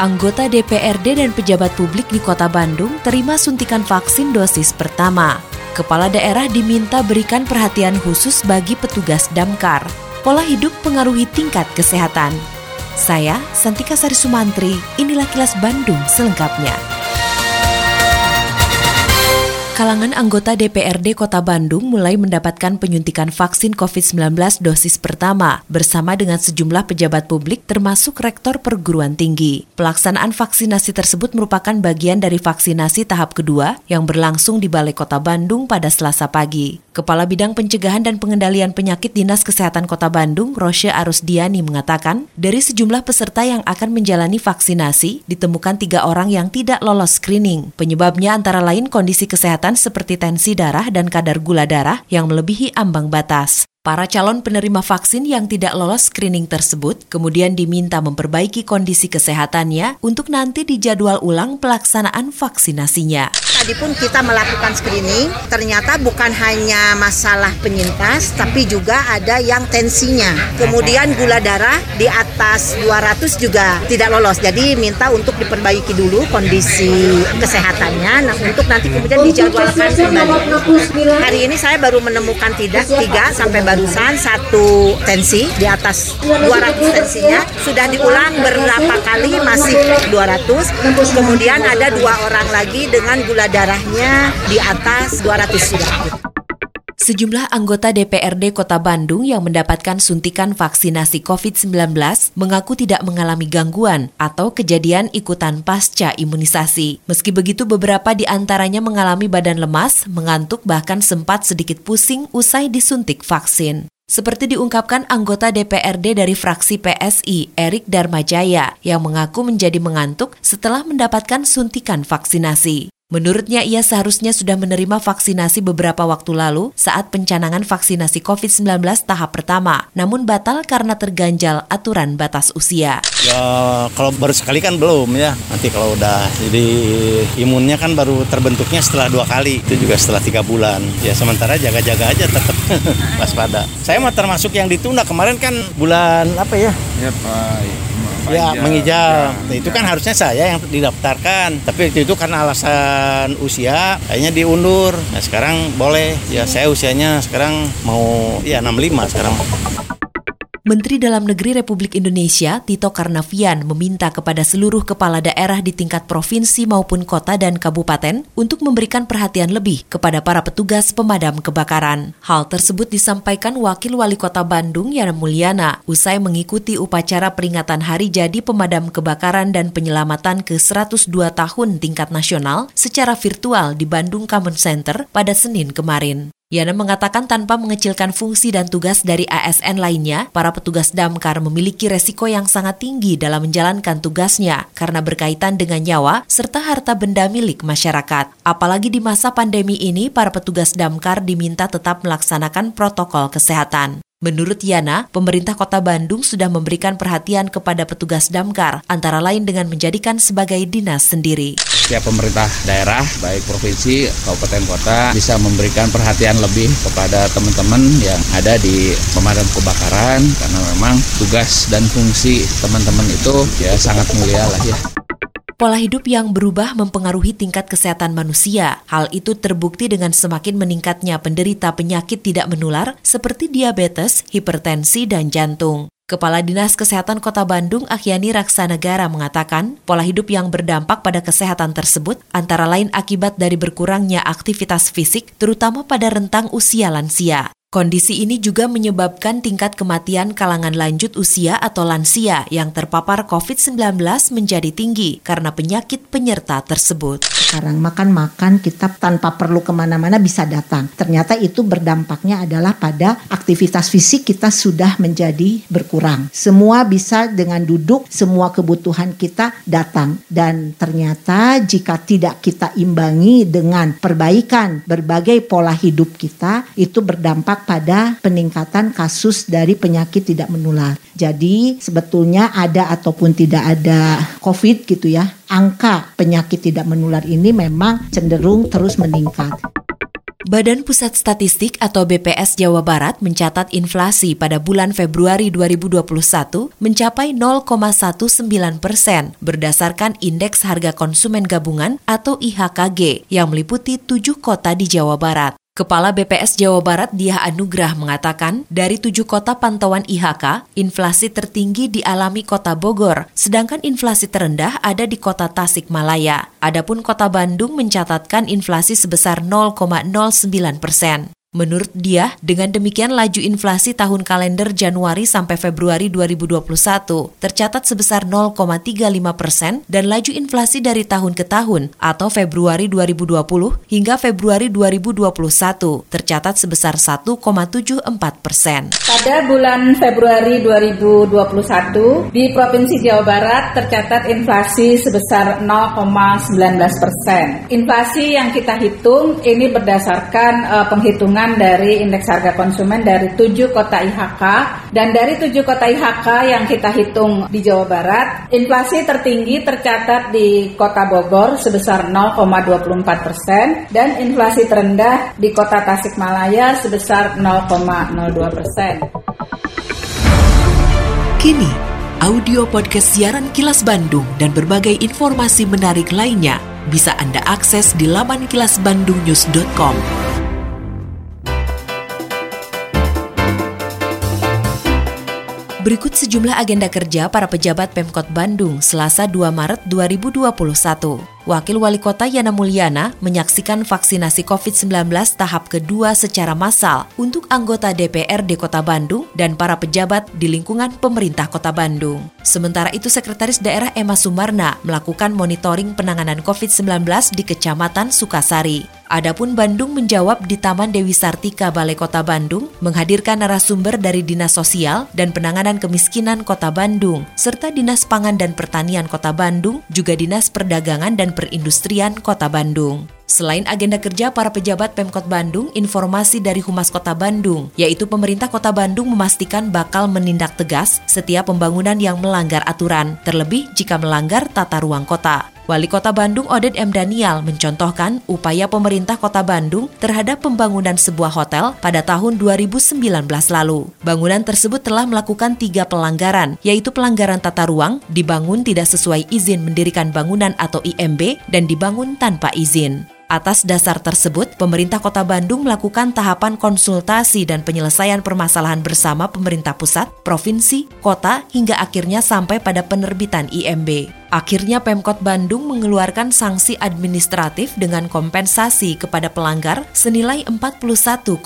anggota DPRD dan pejabat publik di Kota Bandung terima suntikan vaksin dosis pertama. Kepala daerah diminta berikan perhatian khusus bagi petugas damkar. Pola hidup pengaruhi tingkat kesehatan. Saya, Santika Sari Sumantri, inilah kilas Bandung selengkapnya. Kalangan anggota DPRD Kota Bandung mulai mendapatkan penyuntikan vaksin COVID-19 dosis pertama bersama dengan sejumlah pejabat publik termasuk rektor perguruan tinggi. Pelaksanaan vaksinasi tersebut merupakan bagian dari vaksinasi tahap kedua yang berlangsung di Balai Kota Bandung pada Selasa pagi. Kepala Bidang Pencegahan dan Pengendalian Penyakit Dinas Kesehatan Kota Bandung, Rosya Arusdiani mengatakan, dari sejumlah peserta yang akan menjalani vaksinasi, ditemukan tiga orang yang tidak lolos screening. Penyebabnya antara lain kondisi kesehatan seperti tensi darah dan kadar gula darah yang melebihi ambang batas. Para calon penerima vaksin yang tidak lolos screening tersebut kemudian diminta memperbaiki kondisi kesehatannya untuk nanti dijadwal ulang pelaksanaan vaksinasinya. Tadi pun kita melakukan screening, ternyata bukan hanya masalah penyintas, tapi juga ada yang tensinya. Kemudian gula darah di atas 200 juga tidak lolos. Jadi minta untuk diperbaiki dulu kondisi kesehatannya, nah untuk nanti kemudian dijadwalkan kembali. Hari ini saya baru menemukan tidak tiga sampai barusan satu tensi di atas 200 tensinya. Sudah diulang beberapa kali? Masih 200 kemudian ada dua orang lagi dengan gula darahnya di atas 200 sudah Sejumlah anggota DPRD Kota Bandung yang mendapatkan suntikan vaksinasi COVID-19 mengaku tidak mengalami gangguan atau kejadian ikutan pasca imunisasi. Meski begitu, beberapa di antaranya mengalami badan lemas, mengantuk, bahkan sempat sedikit pusing usai disuntik vaksin. Seperti diungkapkan anggota DPRD dari fraksi PSI, Erik Darmajaya, yang mengaku menjadi mengantuk setelah mendapatkan suntikan vaksinasi. Menurutnya ia seharusnya sudah menerima vaksinasi beberapa waktu lalu saat pencanangan vaksinasi COVID-19 tahap pertama, namun batal karena terganjal aturan batas usia. Ya kalau baru sekali kan belum ya, nanti kalau udah jadi imunnya kan baru terbentuknya setelah dua kali, itu juga setelah tiga bulan. Ya sementara jaga-jaga aja tetap waspada. Saya mah termasuk yang ditunda kemarin kan bulan apa ya? Ya Pak ya mengijab. Ya, itu kan harusnya saya yang didaftarkan. Tapi itu karena alasan usia, kayaknya diundur. Nah sekarang boleh. Ya saya usianya sekarang mau ya 65 sekarang. Menteri Dalam Negeri Republik Indonesia Tito Karnavian meminta kepada seluruh kepala daerah di tingkat provinsi maupun kota dan kabupaten untuk memberikan perhatian lebih kepada para petugas pemadam kebakaran. Hal tersebut disampaikan Wakil Wali Kota Bandung Yana Mulyana usai mengikuti upacara peringatan Hari Jadi Pemadam Kebakaran dan Penyelamatan ke-102 tahun tingkat nasional secara virtual di Bandung Common Center pada Senin kemarin. Yana mengatakan tanpa mengecilkan fungsi dan tugas dari ASN lainnya, para petugas damkar memiliki resiko yang sangat tinggi dalam menjalankan tugasnya karena berkaitan dengan nyawa serta harta benda milik masyarakat. Apalagi di masa pandemi ini, para petugas damkar diminta tetap melaksanakan protokol kesehatan. Menurut Yana, pemerintah kota Bandung sudah memberikan perhatian kepada petugas damkar, antara lain dengan menjadikan sebagai dinas sendiri. Setiap pemerintah daerah, baik provinsi, kabupaten kota, bisa memberikan perhatian lebih kepada teman-teman yang ada di pemadam kebakaran, karena memang tugas dan fungsi teman-teman itu ya sangat mulia lah ya. Pola hidup yang berubah mempengaruhi tingkat kesehatan manusia. Hal itu terbukti dengan semakin meningkatnya penderita penyakit tidak menular seperti diabetes, hipertensi, dan jantung. Kepala Dinas Kesehatan Kota Bandung Ahyani Raksanegara mengatakan, pola hidup yang berdampak pada kesehatan tersebut antara lain akibat dari berkurangnya aktivitas fisik terutama pada rentang usia lansia. Kondisi ini juga menyebabkan tingkat kematian kalangan lanjut usia atau lansia yang terpapar COVID-19 menjadi tinggi karena penyakit penyerta tersebut. Sekarang makan-makan kita tanpa perlu ke mana-mana bisa datang. Ternyata itu berdampaknya adalah pada aktivitas fisik kita sudah menjadi berkurang. Semua bisa dengan duduk, semua kebutuhan kita datang. Dan ternyata jika tidak kita imbangi dengan perbaikan berbagai pola hidup kita, itu berdampak pada peningkatan kasus dari penyakit tidak menular. Jadi sebetulnya ada ataupun tidak ada COVID gitu ya, angka penyakit tidak menular ini memang cenderung terus meningkat. Badan Pusat Statistik atau BPS Jawa Barat mencatat inflasi pada bulan Februari 2021 mencapai 0,19 persen berdasarkan Indeks Harga Konsumen Gabungan atau IHKG yang meliputi tujuh kota di Jawa Barat. Kepala BPS Jawa Barat Diah Anugrah mengatakan, dari tujuh kota pantauan IHK, inflasi tertinggi dialami kota Bogor, sedangkan inflasi terendah ada di kota Tasikmalaya. Adapun kota Bandung mencatatkan inflasi sebesar 0,09 persen. Menurut dia, dengan demikian laju inflasi tahun kalender Januari sampai Februari 2021 tercatat sebesar 0,35 persen dan laju inflasi dari tahun ke tahun atau Februari 2020 hingga Februari 2021 tercatat sebesar 1,74 persen. Pada bulan Februari 2021 di Provinsi Jawa Barat tercatat inflasi sebesar 0,19 persen. Inflasi yang kita hitung ini berdasarkan uh, penghitungan dari indeks harga konsumen dari tujuh kota IHK dan dari tujuh kota IHK yang kita hitung di Jawa Barat, inflasi tertinggi tercatat di Kota Bogor sebesar 0,24 persen dan inflasi terendah di Kota Tasikmalaya sebesar 0,02 persen. Kini, audio podcast siaran Kilas Bandung dan berbagai informasi menarik lainnya bisa Anda akses di laman kilasbandungnews.com. Berikut sejumlah agenda kerja para pejabat Pemkot Bandung Selasa 2 Maret 2021. Wakil Wali Kota Yana Mulyana menyaksikan vaksinasi COVID-19 tahap kedua secara massal untuk anggota DPRD Kota Bandung dan para pejabat di lingkungan pemerintah Kota Bandung. Sementara itu Sekretaris Daerah Emma Sumarna melakukan monitoring penanganan COVID-19 di Kecamatan Sukasari. Adapun Bandung menjawab di Taman Dewi Sartika Balai Kota Bandung menghadirkan narasumber dari Dinas Sosial dan Penanganan Kemiskinan Kota Bandung serta Dinas Pangan dan Pertanian Kota Bandung juga Dinas Perdagangan dan Perindustrian Kota Bandung. Selain agenda kerja para pejabat Pemkot Bandung, informasi dari Humas Kota Bandung, yaitu pemerintah Kota Bandung memastikan bakal menindak tegas setiap pembangunan yang melanggar aturan, terlebih jika melanggar tata ruang kota. Wali Kota Bandung Oded M. Daniel mencontohkan upaya pemerintah Kota Bandung terhadap pembangunan sebuah hotel pada tahun 2019 lalu. Bangunan tersebut telah melakukan tiga pelanggaran, yaitu pelanggaran tata ruang, dibangun tidak sesuai izin mendirikan bangunan atau IMB, dan dibangun tanpa izin. Atas dasar tersebut, pemerintah Kota Bandung melakukan tahapan konsultasi dan penyelesaian permasalahan bersama pemerintah pusat, provinsi, kota, hingga akhirnya sampai pada penerbitan IMB. Akhirnya Pemkot Bandung mengeluarkan sanksi administratif dengan kompensasi kepada pelanggar senilai 41,826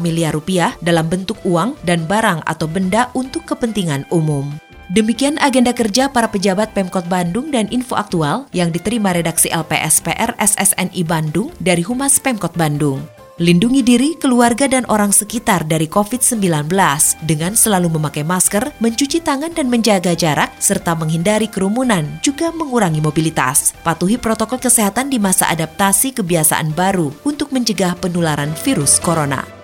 miliar rupiah dalam bentuk uang dan barang atau benda untuk kepentingan umum. Demikian agenda kerja para pejabat Pemkot Bandung dan info aktual yang diterima redaksi LPSPR SSNI Bandung dari Humas Pemkot Bandung. Lindungi diri, keluarga, dan orang sekitar dari COVID-19 dengan selalu memakai masker, mencuci tangan dan menjaga jarak, serta menghindari kerumunan, juga mengurangi mobilitas. Patuhi protokol kesehatan di masa adaptasi kebiasaan baru untuk mencegah penularan virus corona.